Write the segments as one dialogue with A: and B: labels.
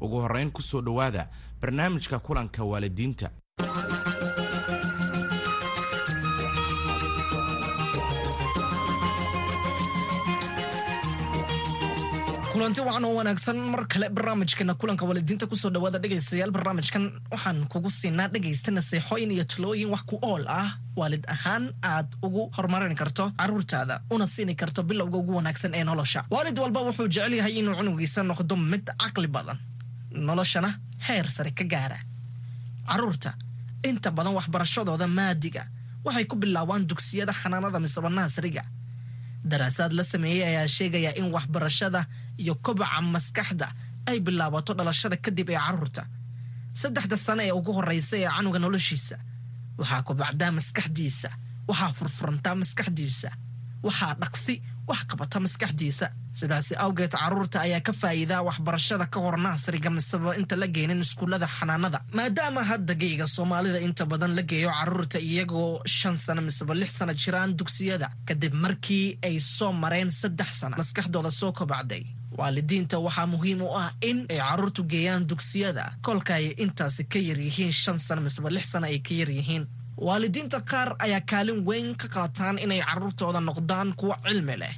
A: ugu horrayn ku soo dhowaada barnaamijka kulanka waalidiinta.
B: Kulanti wacan oo wanaagsan mar kale barnaamijkeena kulanka waalidiinta ku soo dhawaada dhegaystayaal barnaamijkan waxaan kugu siinaa dhegaysta naseexooyin iyo talooyin wax ku ool ah. Waalid ahaan aad ugu horumarin karto caruurtaada una siini karto bilowga ugu wanaagsan ee nolosha. Waalid walba wuxuu jecel yahay inuu cunugiisa noqdo mid caqli badan noloshana heer sare ka gaara. Caruurta inta badan waxbarashadooda maadiga waxay ku bilaabaan dugsiyada xanaanada misaba naasriga daraasaad la sameeyey ayaa sheegaya in waxbarashada iyo kobaca maskaxda ay bilaabato dhalashada kadib ee carruurta. Saddexda sano ee ugu horeysa ee canuga noloshiisa waxaa kobacdaa maskaxdiisa waxaa furfurantaa maskaxdiisa waxaa dhaqsi wax qabata maskaxdiisa. Sidaasi awgeed carruurta ayaa ka faa'iidaa waxbarashada ka hor naasriga miseba inta la geenin iskuullada xanaanada. Maadaama hadda geyga soomaalida inta badan la geeyo carruurta iyagoo shan sano miseba lix sano jiraan dugsiyada kadib markii ay soo mareen saddex sano. Maskaxdooda soo kobacday. Waalidiinta waxaa muhiim u ah in ay caruurtu geeyaan dugsiyada kolka ay intaasi ka yaryihiin shan sano miseba lix sano ay ka yaryihiin waalidiinta qaar ayaa kaalin weyn ka qaataan inay caruurtooda noqdaan kuwo cilmi leh.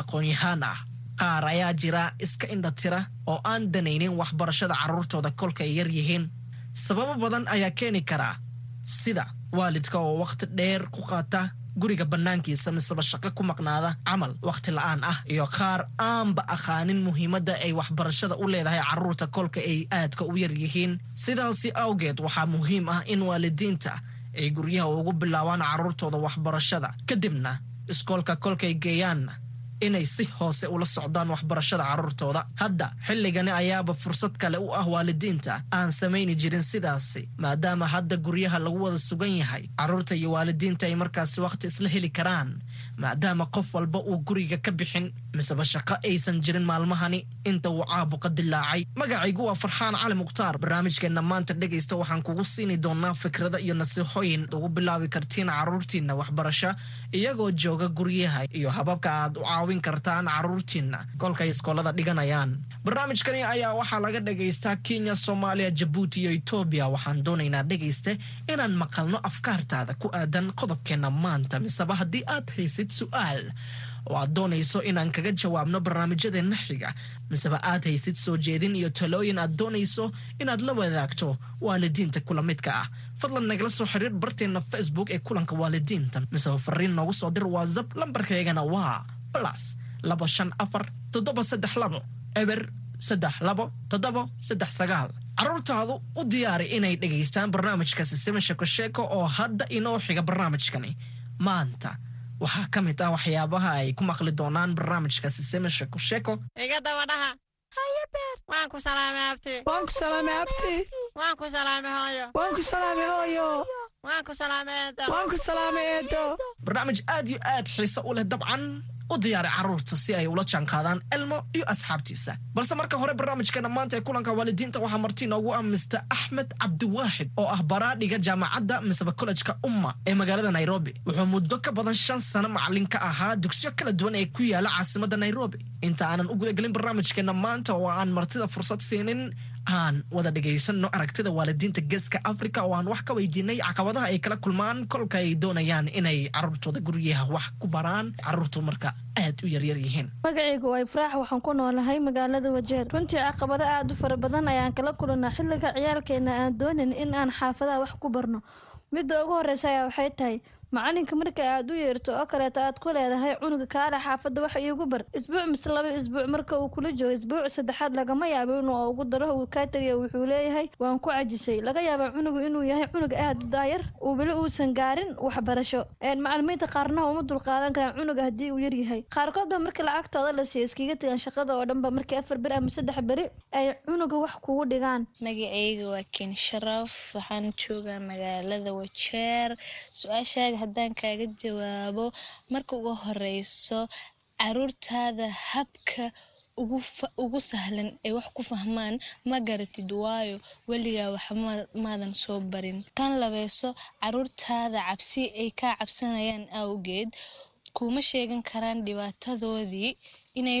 B: Aqoon-yahaan ah qaar ayaa jira iska indhatira oo aan danaynin waxbarashada caruurtooda kolka ay yar yihiin. Sababo badan ayaa keeni karaa sida waalidka oo wakhti dheer ku qaata guriga bannaankiisa miseba shaqo ku maqnaada camal wakhti la'aan ah iyo qaar aanba aqaanin muhiimadda ay waxbarashada u leedahay carruurta kolka ay aadka u yar yihiin. Sidaasi awgeed waxaa muhiim ah in waalidiinta ay guryaha ugu bilaabaan caruurtooda waxbarashada. Kadibna iskoolka kolkay geeyaanna inay si hoose ula socdaan waxbarashada caruurtooda. Hadda xilligani ayaaba fursad kale u ah waalidiinta aan samayni jirin sidaasi maadaama hadda guryaha lagu wada sugan yahay carruurta iyo waalidiinta ay markaasi wakhti isla heli karaan maadaama qof walba uu guriga ka bixin miseba shaqo aysan jirin maalmahani inta uu caabuqa dilaacay magacaygu waa farxaan cali mukhtaar. Barnaamijkeenna maanta dhegaysta waxaan kugu siini doonaa fikrada iyo nasiixooyin ugu bilaabi kartiin caruurtiinna waxbarasho iyagoo jooga guryaha iyo hababka aad u caawin kartaan caruurtiinna. Kolkay iskoolada dhiganayaan. Barnaamijkani ayaa waxaa laga dhagaystaa kenya soomaaliya jabuuti iyo etoobiya waxaan doonaynaa dhegayste inaan maqalno afkaartaada ku aadan qodobkeenna maanta miseba haddii aad haysid su'aal. Oo aad doonayso inaan kaga jawaabno barnaamijyadeenna xiga miseba aad haysid soo jeedin iyo talooyin aad doonayso inaad la wadaagto waalidiinta kula midka ah. Fadlan nagala soo xiriir barteenna facebook ee kulanka waalidiinta. Miseba fariin noogu soo dir whatsapp lambarkaygana waa plus laba shan afar toddoba saddex labo eber saddex labo toddoba saddex sagaal. Caruurtaadu u diyaari inay dhegaystaan barnaamijka sisima sheeko-sheeko oo hadda inoo xiga barnaamijkani. Maanta waxaa ka mid ah waxyaabaha ay ku maqli doonaan barnaamijka sisima sheeko-sheeko
C: iga daba dhaha waan ku salaamay abti.
D: Waan ku salaamay abti.
C: Waan ku salaamay hooyo.
D: Waan ku salaamay hooyo.
C: Waan ku salaamay eedo
D: waan ku salaamay eedo
B: barnaamij aad iyo aad xiise u leh dabcan u diyaari carruurta si ay ula jaanqaadaan elmo iyo asxaabtiisa. Balse marka hore barnaamijkeena maanta ee kulanka waalidiinta waxaa marti noogu ah mister axmed cabdiwaaxid oo ah baraadhiga jaamacadda miseba kollejka umma ee magaalada nairobi. Wuxuu muddo ka badan shan sano macalin ka ahaa dugsiyo kala duwan ee ku yaalla caasimadda nairobi. Inta aanan u gudagelin barnaamijkeena maanta oo aan martida fursad siinin aan wada dhagaysano aragtida waalidiinta geeska africa oo aan wax ka weydiinay caqabadaha ay kala kulmaan. Kolka ay doonayaan inay caruurtooda guryaha wax ku baraan. Caruurtu marka aad u yaryar yihiin.
E: Magacaygu waa ifraax waxaan ku noolahay magaalada wajeer. Runtii caqabado aad u fara badan ayaan kala kulanaa xilliga ciyaalkeena aan doonin in aan xaafadaha wax ku barno. Midda ugu horeysa ayaa waxay tahay macalinka marka aad u yeerto oo kaleeta aad ku leedahay cunuga kaale xaafadda wax iigu bar. Isbuuc mise laba isbuuc marka uu kula joogo isbuuc saddexaad lagama yaabo inuu ugu daro uu kaa tegaya wuxuu leeyahay waan ku cajisay. Laga yaaba cunugu inuu yahay cunug aad u daayar uu weli uusan gaarin waxbarasho. Macalimiinta qaarnaha uma dulqaadan karaan cunuga haddii uu yaryahay. Qaarkood ba marka lacagtooda la siiya iskaga tagaan shaqada oo dhanba markii afar beri ama saddex beri ay cunuga wax kugu dhigaan.
F: Magacayga waa ken sharaf waxaan joogaa magaalada wajeer. Su'aashaaga haddaan kaaga jawaabo marka ugu horeyso caruurtaada habka ugu sahlan ay wax ku fahmaan ma garatid waayo weligaa wax maadan soo barin. Tan labeyso caruurtaada cabsi ay kaa cabsanayaan awgeed kuma sheegan karaan dhibaatadoodii inay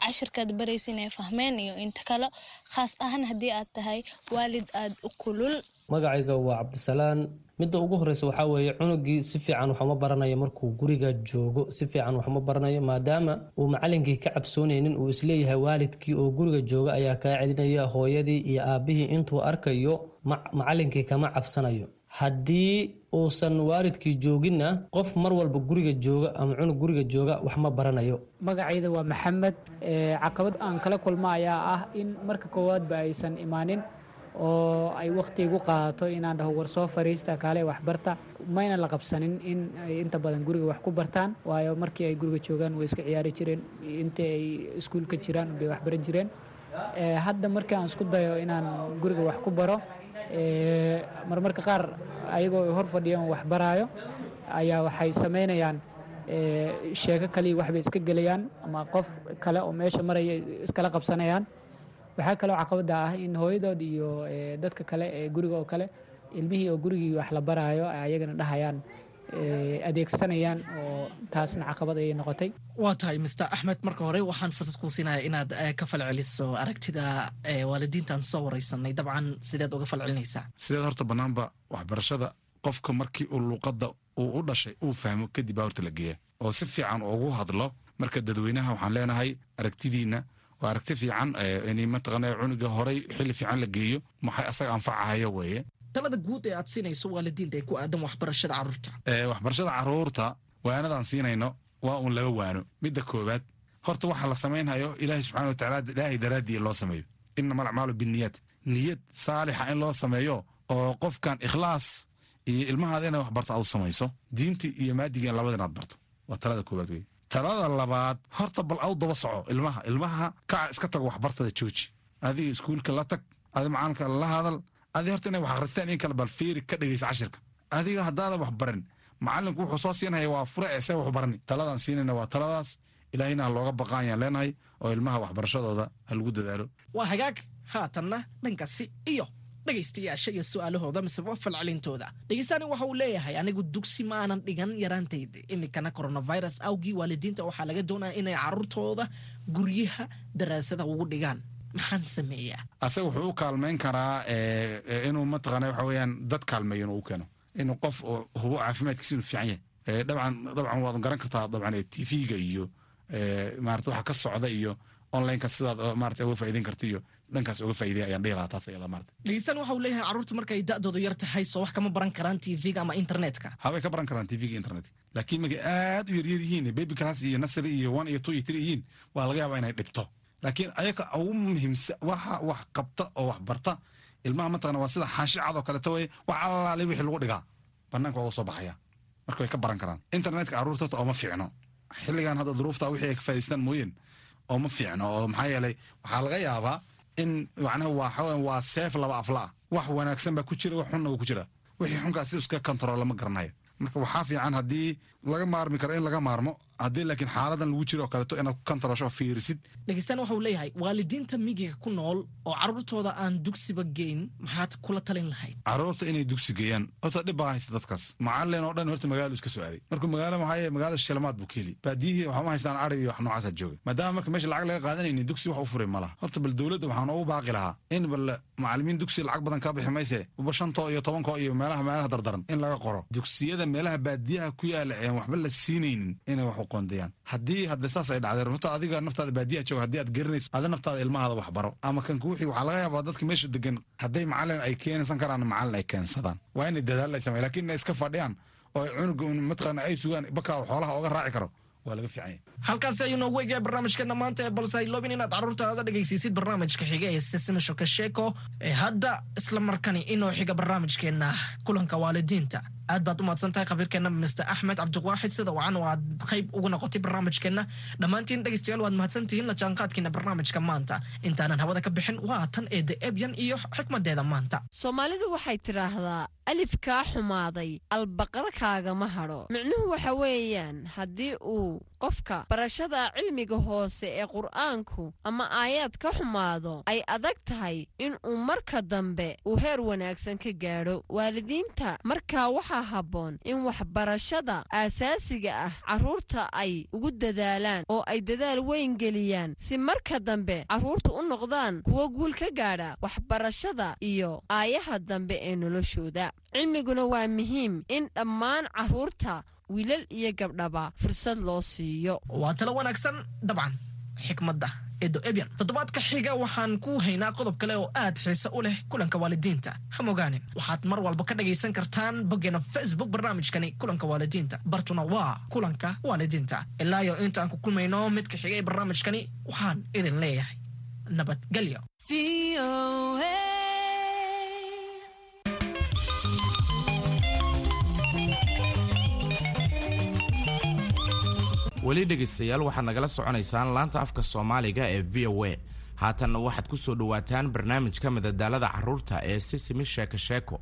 F: cashirkaad baraysa inay fahmeen iyo inta kale khaas ahaan haddii aad tahay waalid aada u kulul.
G: Magacayga waa cabdisalaan. Midda ugu horeysa waxaa weeye cunugii si fiican waxuma baranayo markuu guriga joogo si fiican waxuma baranayo maadaama uu macalinkii ka cabsoonaynin uu is leeyahay waalidkii oo guriga jooga ayaa kaa celinaya hooyadii iyo aabihii intuu arkayo macalinkii kama cabsanayo. Haddii uusan waalidkii jooginna qof mar walba guriga jooga ama cunug guriga jooga wax baranayo.
H: Magacayda waa maxamed caqabad aan kala kulmo ayaa ah in marka koowaadba aysan imaanin oo ay wakhti igu qaadato inaan dhaho war soo fariista kaale waxbarta. Mayna la qabsanin in ay inta badan guriga wax ku bartaan waayo markii ay guriga joogaan way iska ciyaari jireen intii ay iskuulka jiraan bay waxbaran jireen. Hadda markii aan isku dayo inaan guriga wax ku baro marmarka qaar ayagoo hor fadhiyan wax baraayo ayaa waxay samaynayaan sheeko kaliya waxbay iska gelayaan ama qof kale oo meesha maraya iskala qabsanayaan. Waxaa kaloo caqabada ah in hooyadood iyo dadka kale ee guriga oo kale ilmihii oo gurigii wax la baraayo ayagana dhahayaan adeegsanayaan oo taasna caqabad ayay noqotay.
B: Waa tahay mister axmed marka hore waxaan fursad kuu siinaya inaad ka falceliso aragtida waalidiintaan soo wareysanay. Dabcan sideed uga falcelinaysaa.
I: Sideed horta bannaanba waxbarashada qofka markii uu luuqadda uu u dhashay uu fahmo kadib baa horta la geeya oo si fiican ugu hadlo marka dadweynaha waxaan leenahay aragtidiina waa aragti fiican in mataqaana cunuga horay xilli fiican la geeyo maxay asaga anfacahayo weeye
B: talada guud ee aad siinayso waalidiinta ee ku aadan waxbarashada carruurta
I: waxbarashada carruurta waanadaan siinayno waa uun laba waano. Midda koowaad horta waxaa la samaynhayo ilaahay subxana watacaala ilaahay daraaddii loo sameeyo. Inama alacmaalu binniyaat. Niyad saalixa in loo sameeyo oo qofkan ikhlaas iyo ilmahaada inay wax barto aad u samayso diintii iyo maadigeen labada inaad barto. Waa talada koowaad wey talada labaad horta bal aw daba soco ilmaha. Ilmaha kaca iska tago waxbartada jooji. Adiga iskuulka la tag adi macalinka la hadal adi horta inay wax akhristaan in kale bal fiiri ka dhegaysa cashirka. Adiga haddaadan wax baran macalinku wuxuu soo siinaya waa fure ee see wax barani. Taladaan siinayna waa taladaas ilaahina ha looga baqa ayaan leenahay oo ilmaha waxbarashadooda ha lagu dadaalo.
B: Waa hagaag. Haatanna dhankaasi iyo dhegaystayaasha iyo su'aalahooda miseba falcelintooda. Dhegeystaani waxa uu leeyahay anigu dugsi ma aanan dhigan yaraantayda iminkana coronavirus awgii waalidiinta waxaa laga doonaya inay carruurtooda guryaha daraasada ugu dhigaan maxaan sameeyaa?
I: Asaga wuxuu u kaalmayn karaa inuu mataqaana waxa dad kaalmeeyo inuu u keeno. Inuu qof hubo caafimaadkiisa inuu fiican yahay. Dabcan dabcan waad garan kartaa dabcan tv-ga iyo maarata waxa ka socda iyo onlineka sidaad maarata uga faa'iideyn karta iyo dhankaas uga faa'iidey ayaan dhihi lahaa taas ayada maarata
B: dhegeystaan waxa uu leeyahay carruurta markay da'doodu yar tahay soo wax kama baran karaan tv-ga ama internetka.
I: Habay ka baran karaan tv-ga internetka. Laakiin markay aad u yaryar yihiin baby class iyo nursery iyo one iyo two iyo three yihiin waa laga yaabaa inay dhibto laakiin ayaga ugu muhiimsa waxa wax qabta oo wax barta ilmaha mataqana waa sida xaashi cad oo kaleeto weye wax allaale wixii lagu dhigaa. Banaanka uga soo baxaya. Marka way ka baran karaan. Internetka carruurta horta ooma fiicno. Xilligan hadda duruufta wixii ay ka faa'idaystaan mooyeen ooma fiicno oo maxaa yeelay waxaa laga yaabaa in macnaha waa waa seef laba afla ah wax wanaagsan baa ku jira wax xunna waa ku jira. Wixii xunkaas si iska control lama garanayo. Marka waxaa fiican haddii laga maarmi karo in laga maarmo. Haddii laakiin xaaladan lagu jiro oo kaleeto inaad oo fiirisid.
B: Dhegeystaan waxa uu leeyahay waalidiinta miyiga ku nool oo carruurtooda aan dugsiba geyn maxaad kula talin lahayd?
I: Carruurta inay dugsi geeyaan horta dhib baa haysta dadkaas. Macalin oo dhan horta magaalo iska soo aaday. Markuu magaalo maxaa magaalada shilamaad buu ka heli baadiyihii waxama haystaan iyo wax noocaasa jooga maadaama marka meesha lacag laga qaadanaynin dugsi wax u furay ma laha. Horta bal dowladda waxaa noogu baaqi lahaa in bal macalimiin dugsi lacag badan ka bixi mayse uba shantoo iyo tobankoo iyo meelaha meelaha dardaran in laga qoro. Dugsiyada meelaha baadiyaha ku yaalla een waxba la siinaynin inay wax u qoondayaan haddii hadda saas ay dhacdeen horta adiga naftaada baadiyaha jooga haddii aad garanayso ada naftaada ilmahaada wax baro ama kan kuwixii waxaa laga yaabaa dadka meesha degan hadday macalin ay keensan karaan macalin ay keensadaan. Waa inay dadaal ay sameyan inay iska fadhiyaan oo cunuga un mataqaana ay sugaan bakaa xoolaha oga raaci karo waa laga fiican yahay.
B: Halkaasi ayuu noogu egaya barnaamijkeena maanta balse hayloobin inaad carruurtaada dhegaysiisid barnaamijka xiga ee sisima shoka sheeko ee hadda isla markani inoo xiga barnaamijkeena kulanka waalidiinta aad baad u mahadsan tahay khabiirkeena mr axmed cabdiwaaxid sida wacan oo aad qayb uga noqotay barnaamijkeena dhammaantiin dhegaystayaal waad mahadsantihiin la jaanqaadkiina barnaamijka maanta. Intaanan hawada ka bixin waa tan eede ebyan iyo xikmadeeda maanta.
C: Soomaalidu waxay tidhaahdaa alif kaa xumaaday albaqar kaagama hadho micnuhu waxa weeyaan haddii uu qofka barashada cilmiga hoose ee qur'aanku ama aayaad ka xumaado ay adag tahay in uu marka dambe uu heer wanaagsan ka gaadho. Waalidiinta markaa waxaa habboon in waxbarashada aasaasiga ah. Carruurta ay ugu dadaalaan oo ay dadaal weyn geliyaan. Si marka dambe carruurtu u noqdaan kuwo guul ka gaadha waxbarashada iyo aayaha dambe ee noloshooda. Cilmiguna waa muhiim in dhammaan carruurta wiilal iyo gabdhaba fursad loo siiyo.
B: Waa talo wanaagsan dabcan xikmadda edo ebyan toddobaadka xiga waxaan ku haynaa qodob kale oo aad xiise u leh kulanka waalidiinta. Hamogaanin waxaad mar walba ka dhagaysan kartaan boggeena facebook barnaamijkani kulanka waalidiinta. Bartuna waa kulanka waalidiinta. Ilaayo intaan ku kulmayno midka xiga ee barnaamijkani waxaan idin leeyahay. Nabadgelyo
A: weli dhegaystayaal waxaad nagala soconaysaan laanta afka soomaaliga ee v o a. Haatanna waxaad ku soo dhowaataan barnaamijka madadaalada carruurta ee sisimi sheeko sheeko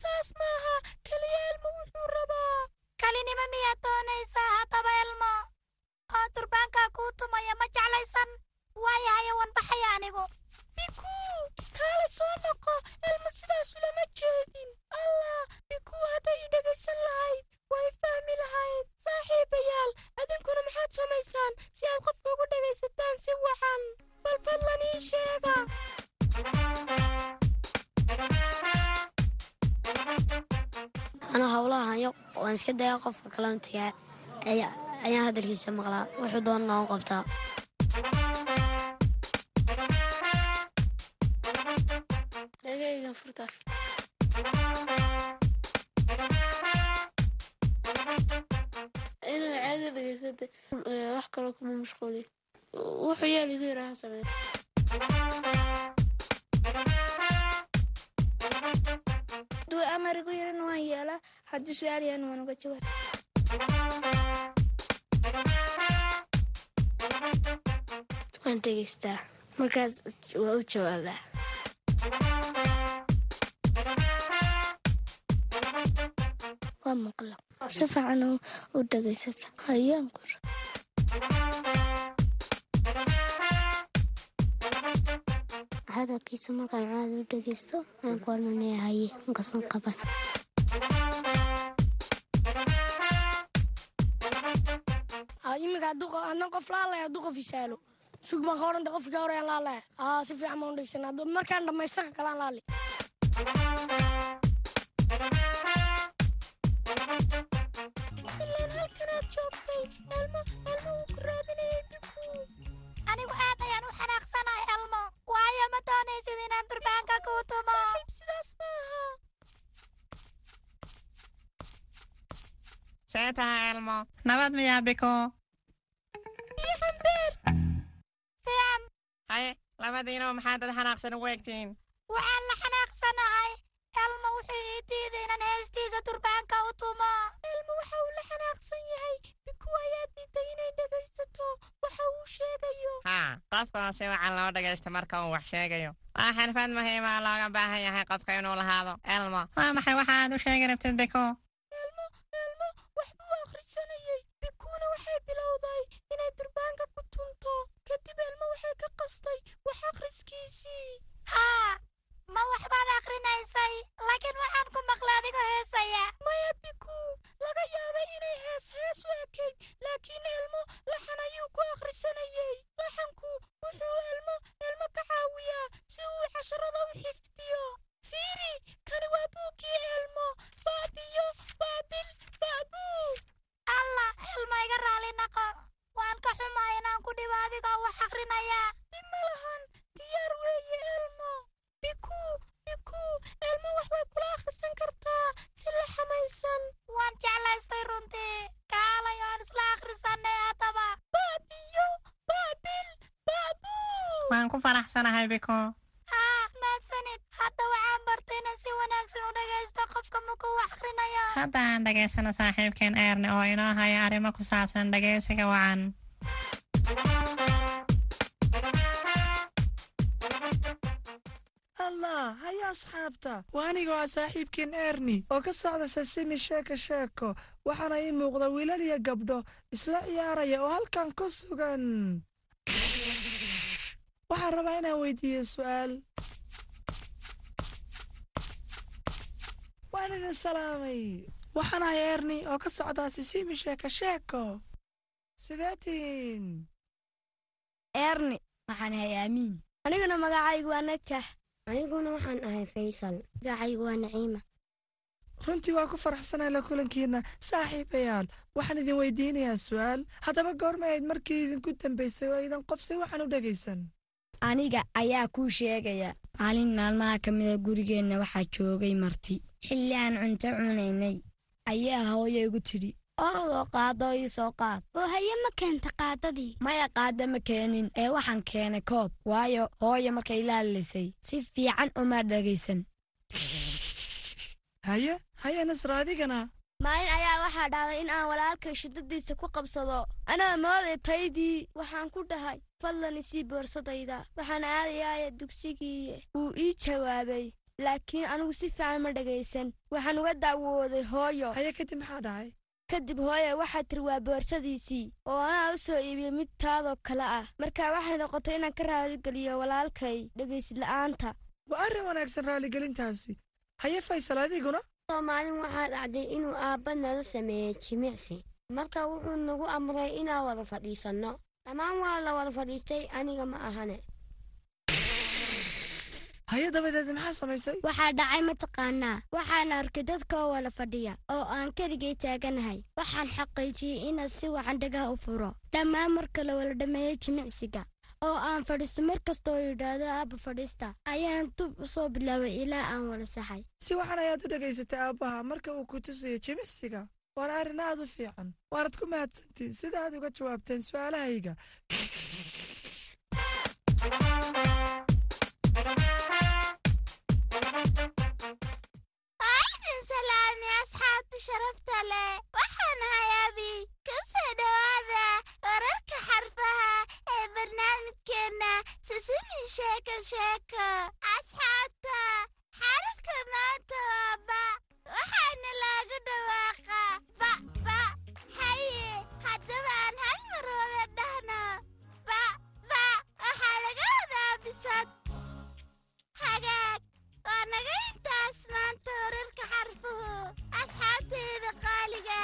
J: saas maaha keliya elmo wuxuu rabaa kalinimo miyaad doonaysaa haddaba elmo. Oo durbaankaa kuu tumaya ma jeclaysan waayahaye wan baxaya anigu biku kaale soo
K: iska dayaa qofka ayaa- ayaan hadalkiisa maqlaa. Wuxuu doonana u qabtaa
J: haddii waan uga jawaab
L: waan dhegaystaa markaas waa u jawaabaa
J: waa maqla si fiican u- u dhegaysata hayaankur
K: hadalkiisa markaan caadi u dhegeysto aan ku odhanaya haye markaasan qaban
M: iminka ana qof laalaya hadduu qof isaalo sug baan ka odhanta qofkii hore aan laalaya aa si fiican baan u dhegeysanaa markaan dhammaysta ka kalaan laali
N: ilaan halkanaad joogtay elmo elmo wuu ku raadinayay biku anigu aad ayaan u xanaaqsanahay elmo. Waayo ma doonaysid inaan durbaanka kuu tumo? Saaxiib sidaas ma aha
J: see tahay elmo. Nabad miyaa biko labadiinaba maxaa dad xanaaqsan ugu
N: waxaan la xanaaqsanahay elmo wuxuu ii diiday inaan heestiisa durbaanka u tumo elmo waxa uu la xanaaqsan yahay biku ayaa diiday inay dhegaysato waxa uu sheegayo
J: haa qofka si wacan loo dhagaysto marka uu wax sheegayo waa xirfad muhiima looga baahan yahay qofka inuu lahaado elmo waa maxay waxa aad u sheegi rabtid biko
N: waan ku
J: faraxsanahay biko
N: haa mahadsanid hadda waxaan bartay inaan si wanaagsan u dhagaysto qofka markuu wax akhrinayo
J: hadda aan dhagaysano saaxiibkeen eerni oo inoo haya arrimo ku saabsan dhagaysiga wacan.
O: Allah haya asxaabta. Waa aniga waa saaxiibkiin erni oo ka socda sasimi sheeko sheeko waxaana ii muuqda wiilal iyo gabdho isla ciyaaraya oo halkan ku sugan waxaan rabaa inaan weydiiyo su'aal. Waan idin salaamay. Waxaan ahay erni oo ka socdaa sisimi sheeko sheeko sidee tihiin
K: erni waxaan ahay aamiin aniguna magacaygu waa najax aniguna waxaan ahay faysal. Magacaygu waa naciima.
O: Runtii waa ku faraxsanay la kulankiinna saaxiibayaal waxaan idin weydiinayaa su'aal. Haddaba goorma ayd markii idinku dambaysay oo idan qof si waxaan u dhegaysan
K: aniga ayaa kuu sheegaya maalin maalmaha ka mida gurigeenna waxaa joogay marti. Xilli aan cunto cunaynay ayaa hooyo igu tidhi orodoo qaado ii soo qaad.
N: Oo haye ma keenta qaadadii
K: maya qaada ma keenin ee waxaan keenay koob waayo hooyo markay la hadlaysay si fiican uma dhegaysan
O: haye haye nasra adigana
P: maalin ayaa waxaa dhacday in aan walaalkay shidadiisa ku qabsado. Anaa mooday taydii? Waxaan ku dhahay fadlan isii boorsadayda. Waxaan aadayaaya dugsigii wuu ii jawaabay. Laakiin anigu si fiican ma dhagaysan. Waxaan uga daawooday hooyo.
O: Haye kadib maxaa dhacay?
P: Kadib hooye waxaa tiri waa boorsadiisii oo anaa u soo iibiyey mid taadoo kale ah. Marka waxay noqotay inaan ka raaligeliyo walaalkay dhegaysla'aanta
O: waa arrin wanaagsan raaligelintaasi haye faysal adiguna
K: oo maalin waxaa dhacday inuu aabba nala sameeyey jimicsi. Marka wuxuu nagu amray inaan wada fadhiisanno. Dhammaan waa la wada fadhiistay aniga ma ahane.
O: Haye dabadeed maxaa samaysay?
K: Waxaa dhacay mataqaanaa waxaan arkay dadka oo wada fadhiya oo aan keligay taaganahay. Waxaan xaqiijiyey inaad si wacan dhagaha u furo. Dhammaan marka la wada dhammeeyey jimicsiga oo aan fadhiisto mar kasta oo yidhaahdo aabba fadhiista ayaan dub u soo bilaabay ilaa aan wada saxay.
O: Si waxan ayaad u dhagaysatay aabbaha marka uu ku tusayo jimicsiga waana arrin aad u fiican. Waanad ku mahadsantiin sida aad uga jawaabteen su'aalahayga
N: salaami asxaabta sharafta leh waxaan ahay abi ka soo dhowaada wararka xarfaha ee barnaamijkeenna sisimi sheeko sheeko asxaabta xarafka maanta waa ba waxaana loogu dhawaaqa ba haye haddaba aan hal mar wada dhahno ba ba waxaa laga wadaa bisad
D: anasoo waa naga maanta horarka xarfuhu asxaabteeda qaaliga.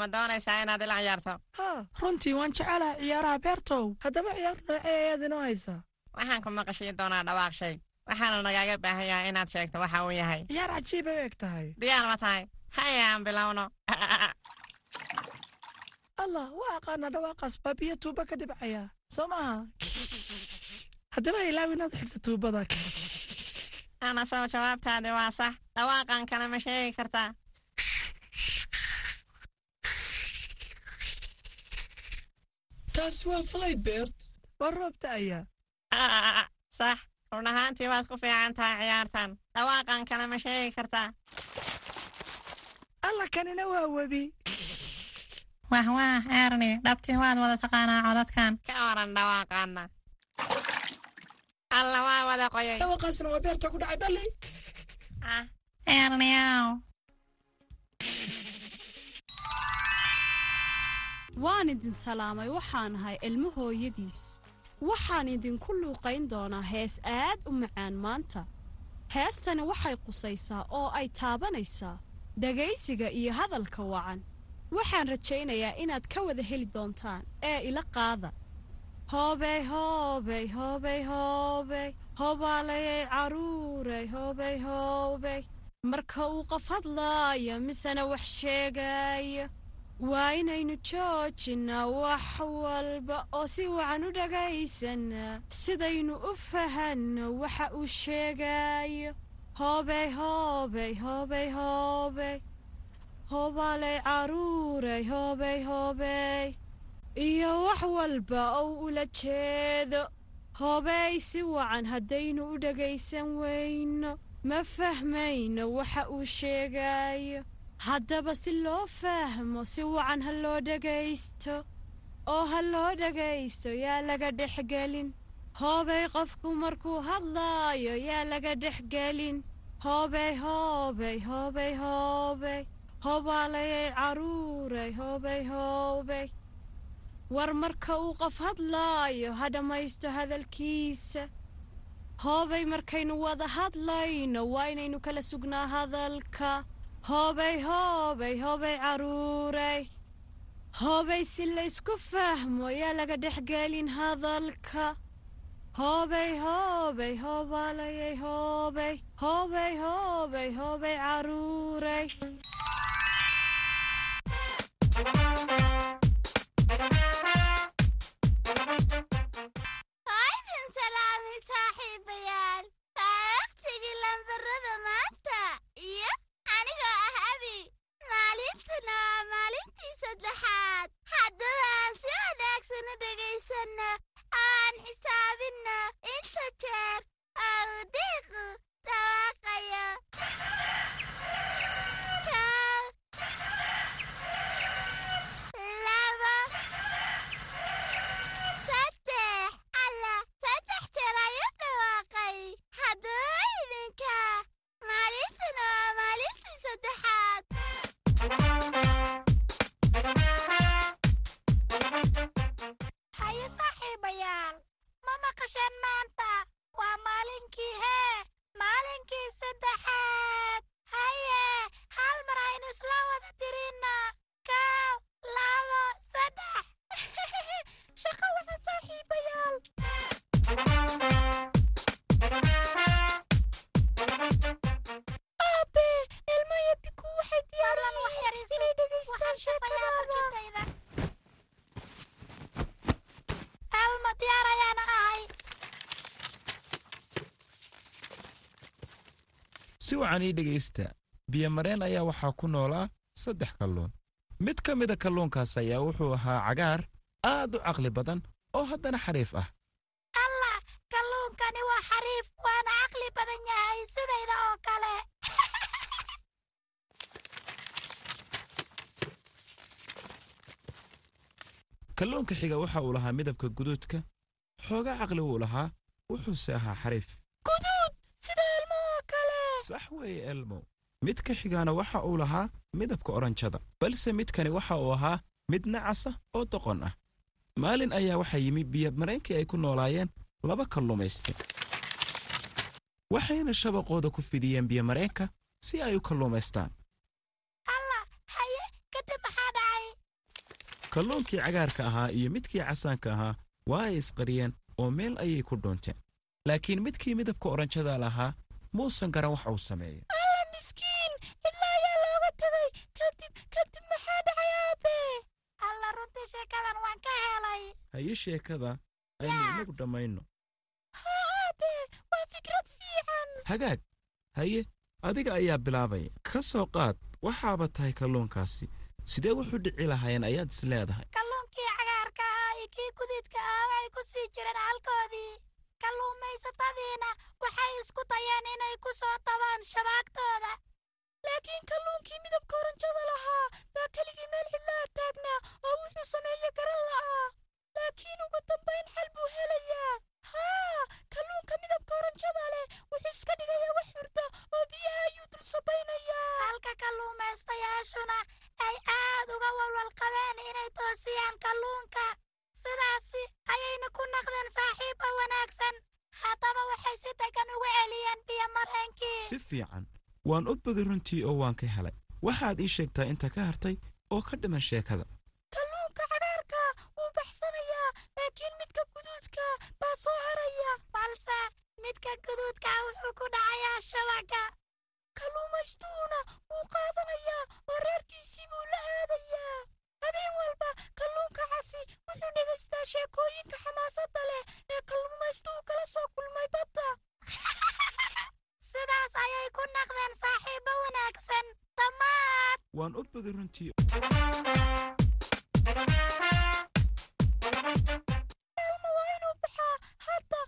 D: Ma doonaysaa inaad ila ciyaarto
O: haa runtii waan jecelaha ciyaaraha beertow haddaba ciyaar noocee ayaad inoo haysaa
D: waxaan ku maqashii doonaa dhawaaq shay. Waxaana nagaaga baahan yahay inaad sheegto waxa uu yahay.
O: Ciyaar cajiibay u eg tahay.
D: Diyaar ma tahay. Haya aan bilowno.
O: Allah waa aqaanaa dhawaaqaas baa biyo tuuba ka dhibcaya. Soo maaha? Haddaba ilaaw inaad xirta tuubada.
D: Anasoo jawaabtaadi waa sax. Dhawaaqan kale ma sheegi kartaa
O: taas waa falayd beert waa roob da'aya
D: sax run ahaantii waad ku fiican tahay ciyaartan dhawaaqan kale ma sheegi kartaa
O: alla kanina waa webi
D: wah wah erni dhabtii waad wada taqaanaa codadkan ka waran dhawaaqaana alla waa wada qoyay
O: dhawaaqaasna waa beerta ku dhacay balli
D: erniyaw
Q: waan idin salaamay waxaan ahay ilmo hooyadiis. Waxaan idinku luuqayn doonaa hees aad u macaan maanta. Heestani waxay qusaysaa oo ay taabanaysaa. Dhegaysiga iyo hadalka wacan. Waxaan rajaynayaa inaad ka wada heli doontaan ee ila qaada. Hoobey hoobey hoobey hoobey hoobaalayay carruurey hoobey hoobey marka uu qof hadlaaya misena wax sheegaayo waa inaynu joojinaa wax walba oo si wacan u dhagaysanaa. Sidaynu u fahanno waxa uu sheegaayo. Hoobey hoobey hoobey hoobey hoobaalay carruurey hoobey hoobey iyo wax walba oo ula jeedo. Hoobey si wacan haddaynu u dhagaysan weyno. Ma fahmayno waxa uu sheegaayo haddaba si loo fahmo si wacan ha loo dhagaysto? Oo ha loo dhagaysto yaa laga dhexgelin hoobey qofku markuu hadlaayo yaa laga dhexgelin hoobey hoobey hoobey hoobey hoobaalayay carruurey hoobey hoobey war marka uu qof hadlaayo ha dhammaysto hadalkiisa. Hoobay markaynu wada hadlayno waa inaynu kala sugnaa hadalka hoobey hoobey hoobey carruurey hoobay si laysku fahmo yaa laga dhexgelin hadalka. Hoobey hoobey hoobaalayay hoobey hoobey hoobey hoobey carruurey
J: anigoo ah abi maalintuna waa maalintii saddexaad. Haddaba aan si wanaagsan u dhegaysanno aan xisaabinno
R: si wacan ii dhegaysta biyomareen ayaa waxaa ku noolaa saddex kalluun. Mid ka mida kalluunkaas ayaa wuxuu ahaa cagaar aad u caqli badan oo haddana xariif ah.
J: Allah kalluunkani waa xariif waana caqli badan yahay sidayda oo kale.
R: Kalluunka xiga waxa uu lahaa midabka guduudka xoogaa caqli wuu lahaa wuxuuse ahaa xariif
J: guduud sida ilmo oo kale
R: sax weeye elmo. Midka xigaana waxa uu lahaa midabka oranjada balse midkani waxa uu ahaa mid nacasa oo doqon ah. Maalin ayaa waxaa yimi biyomareenkii ay ku noolaayeen laba kalluumayste waxayna shabaqooda ku fidiyeen biyomareenka si ay u kalluumaystaan
J: allah haye kadib maxaa
R: kalluunkii cagaarka ahaa iyo midkii casaanka ahaa waa ay isqariyeen oo meel ayay ku dhuunteen laakiin midkii midabka oranjada lahaa muusan garan wax uu sameeyo.
J: Alla miskiin ilaa ayaa looga tegay kadib kadib maxaa dhacay aabe? Alla runtii sheekadan waan ka helay.
R: Haye sheekada aynu inagu dhammayno
J: haa aabe waa fikrad fiican.
R: Hagaag haye adiga ayaa bilaabaya ka soo qaad waxaaba tahay kalluunkaasi. Sidee wuxuu dhici lahaayeen ayaad is leedahay?
J: Kalluunkii cagaarka ahaa iyo kii guduudka ah waxay ku sii jireen halkoodii kalluumaysatadiina waxay isku dayeen inay ku soo dabaan shabaagtooda laakiin kalluunkii midabka oranjada lahaa baa keligii meel cidlaa taagnaa oo wuxuu sameeye garan la'aa. Laakiin ugu dambayn xal buu helayaa. Haa kalluunka midabka oranjada leh wuxuu iska dhigayaa wax hurda oo biyaha ayuu dul sabaynayaa halka kalluumaystayaashuna ay aad uga walwalqabeen inay toosiyaan kalluunka. Sidaasi ayayna ku naqdeen saaxiibba wanaagsan waxay si degan ugu celiyeen biyo mareenkii
R: si fiican. Waan u bogay runtii oo waan ka helay. Waxaad ii sheegtaa inta ka hartay oo ka dhiman sheekada.
J: Kalluunka cagaarka wuu baxsanayaa laakiin midka guduudka baa soo haraya. Balse midka guduudka wuxuu ku dhacayaa shabaga kalluumaystuhuna wuu qaadanayaa oo reerkiisii buu la aadayaa habeen walba kalluunka casi wuxuu dhegaystaa sheekooyinka xamaasadda leh ee kalluumaystuhu kala soo kulmay badda. Sidaas ayay ku naqdeen saaxiibbo wanaagsan. Dhammaad.
R: Waan u bogay runtii.
J: Elmo waa inuu baxaa hadda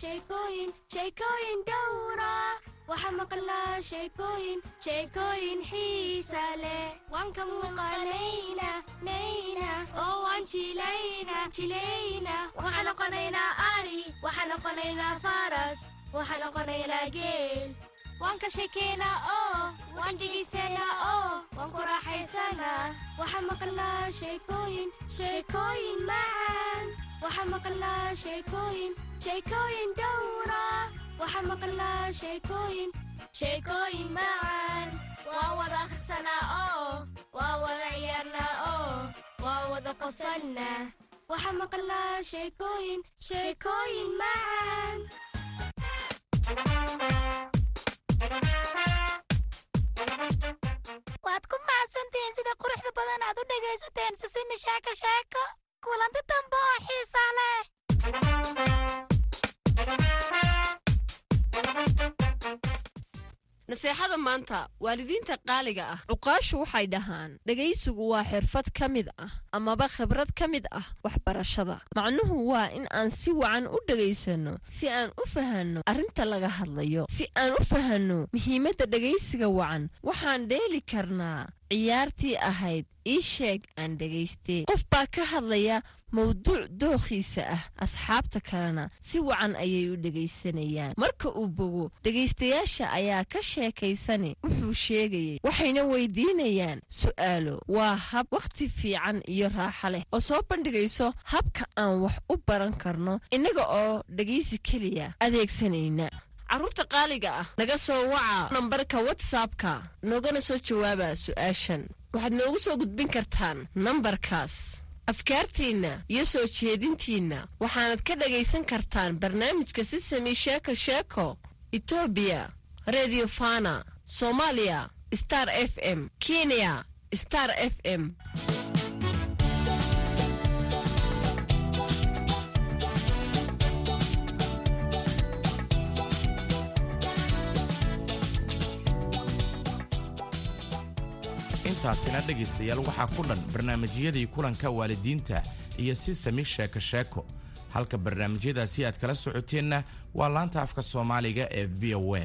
P: sheekooyin sheekooyin dhowra waxaa maqlaa sheekooyin sheekooyin xiisa leh waan ka muuqanayna nayna oo waan jilayna jilayna waxaan noqonaynaa ari waxaan noqonaynaa faras waxaan noqonaynaa geel waan ka sheekaynaa oo waan dhegaysanaa oo waan ku raaxaysanaa waxaa maqlaa sheekooyin sheekooyin macaan waxaa maqlaa sheekooyin sheekooyin dhowra. Waxaa maqlaa sheekooyin sheekooyin macaan. Waa wada akhrisanaa oo waa wada ciyaarnaa oo waa wada qosalnaa. Waxaa maqlaa sheekooyin sheekooyin macaan.
J: Waad ku mahadsantihiin sida quruxda badan aad u dhegaysateen sisimi sheeko sheeko kulanti dambe oo xiisa leh.
C: Naseexada maanta waalidiinta qaaliga ah cuqaashu waxay dhahaan dhegaysigu waa xirfad ka mid ah amaba khibrad ka mid ah waxbarashada. Macnuhu waa in aan si wacan u dhegaysanno si aan u fahanno arrinta laga hadlayo si aan u fahanno muhiimadda dhegaysiga wacan. Waxaan dheeli karnaa ciyaartii ahayd ii sheeg aan dhegayste qof baa ka hadlaya mawduuc dookhiisa ah asxaabta kalena si wacan ayay u dhegaysanayaan. Marka uu bogo dhegaystayaasha ayaa ka sheekaysani wuxuu sheegayay waxayna weydiinayaan su'aalo waa hab wakhti fiican iyo raaxa leh oo soo bandhigayso habka aan wax u baran karno innaga oo dhegaysi keliya adeegsanayna carruurta qaaliga ah. Naga soo waca nambarka watsapka noogana soo jawaaba su'aashan. Waxaad noogu soo gudbin kartaan nambarkaas. Afkaartiinna iyo soo jeedintiinna waxaanad ka dhagaysan kartaan barnaamijka sisami sheeko sheeko etoobiya redio fana soomaaliya star f m kenya star f m
A: intaasina dhegaystayaal waxaa ku dhan barnaamijyadii kulanka waalidiinta iyo si sami sheeko sheeko. Halka barnaamijyadaasi aad kala socoteenna waa laanta afka soomaaliga ee v o a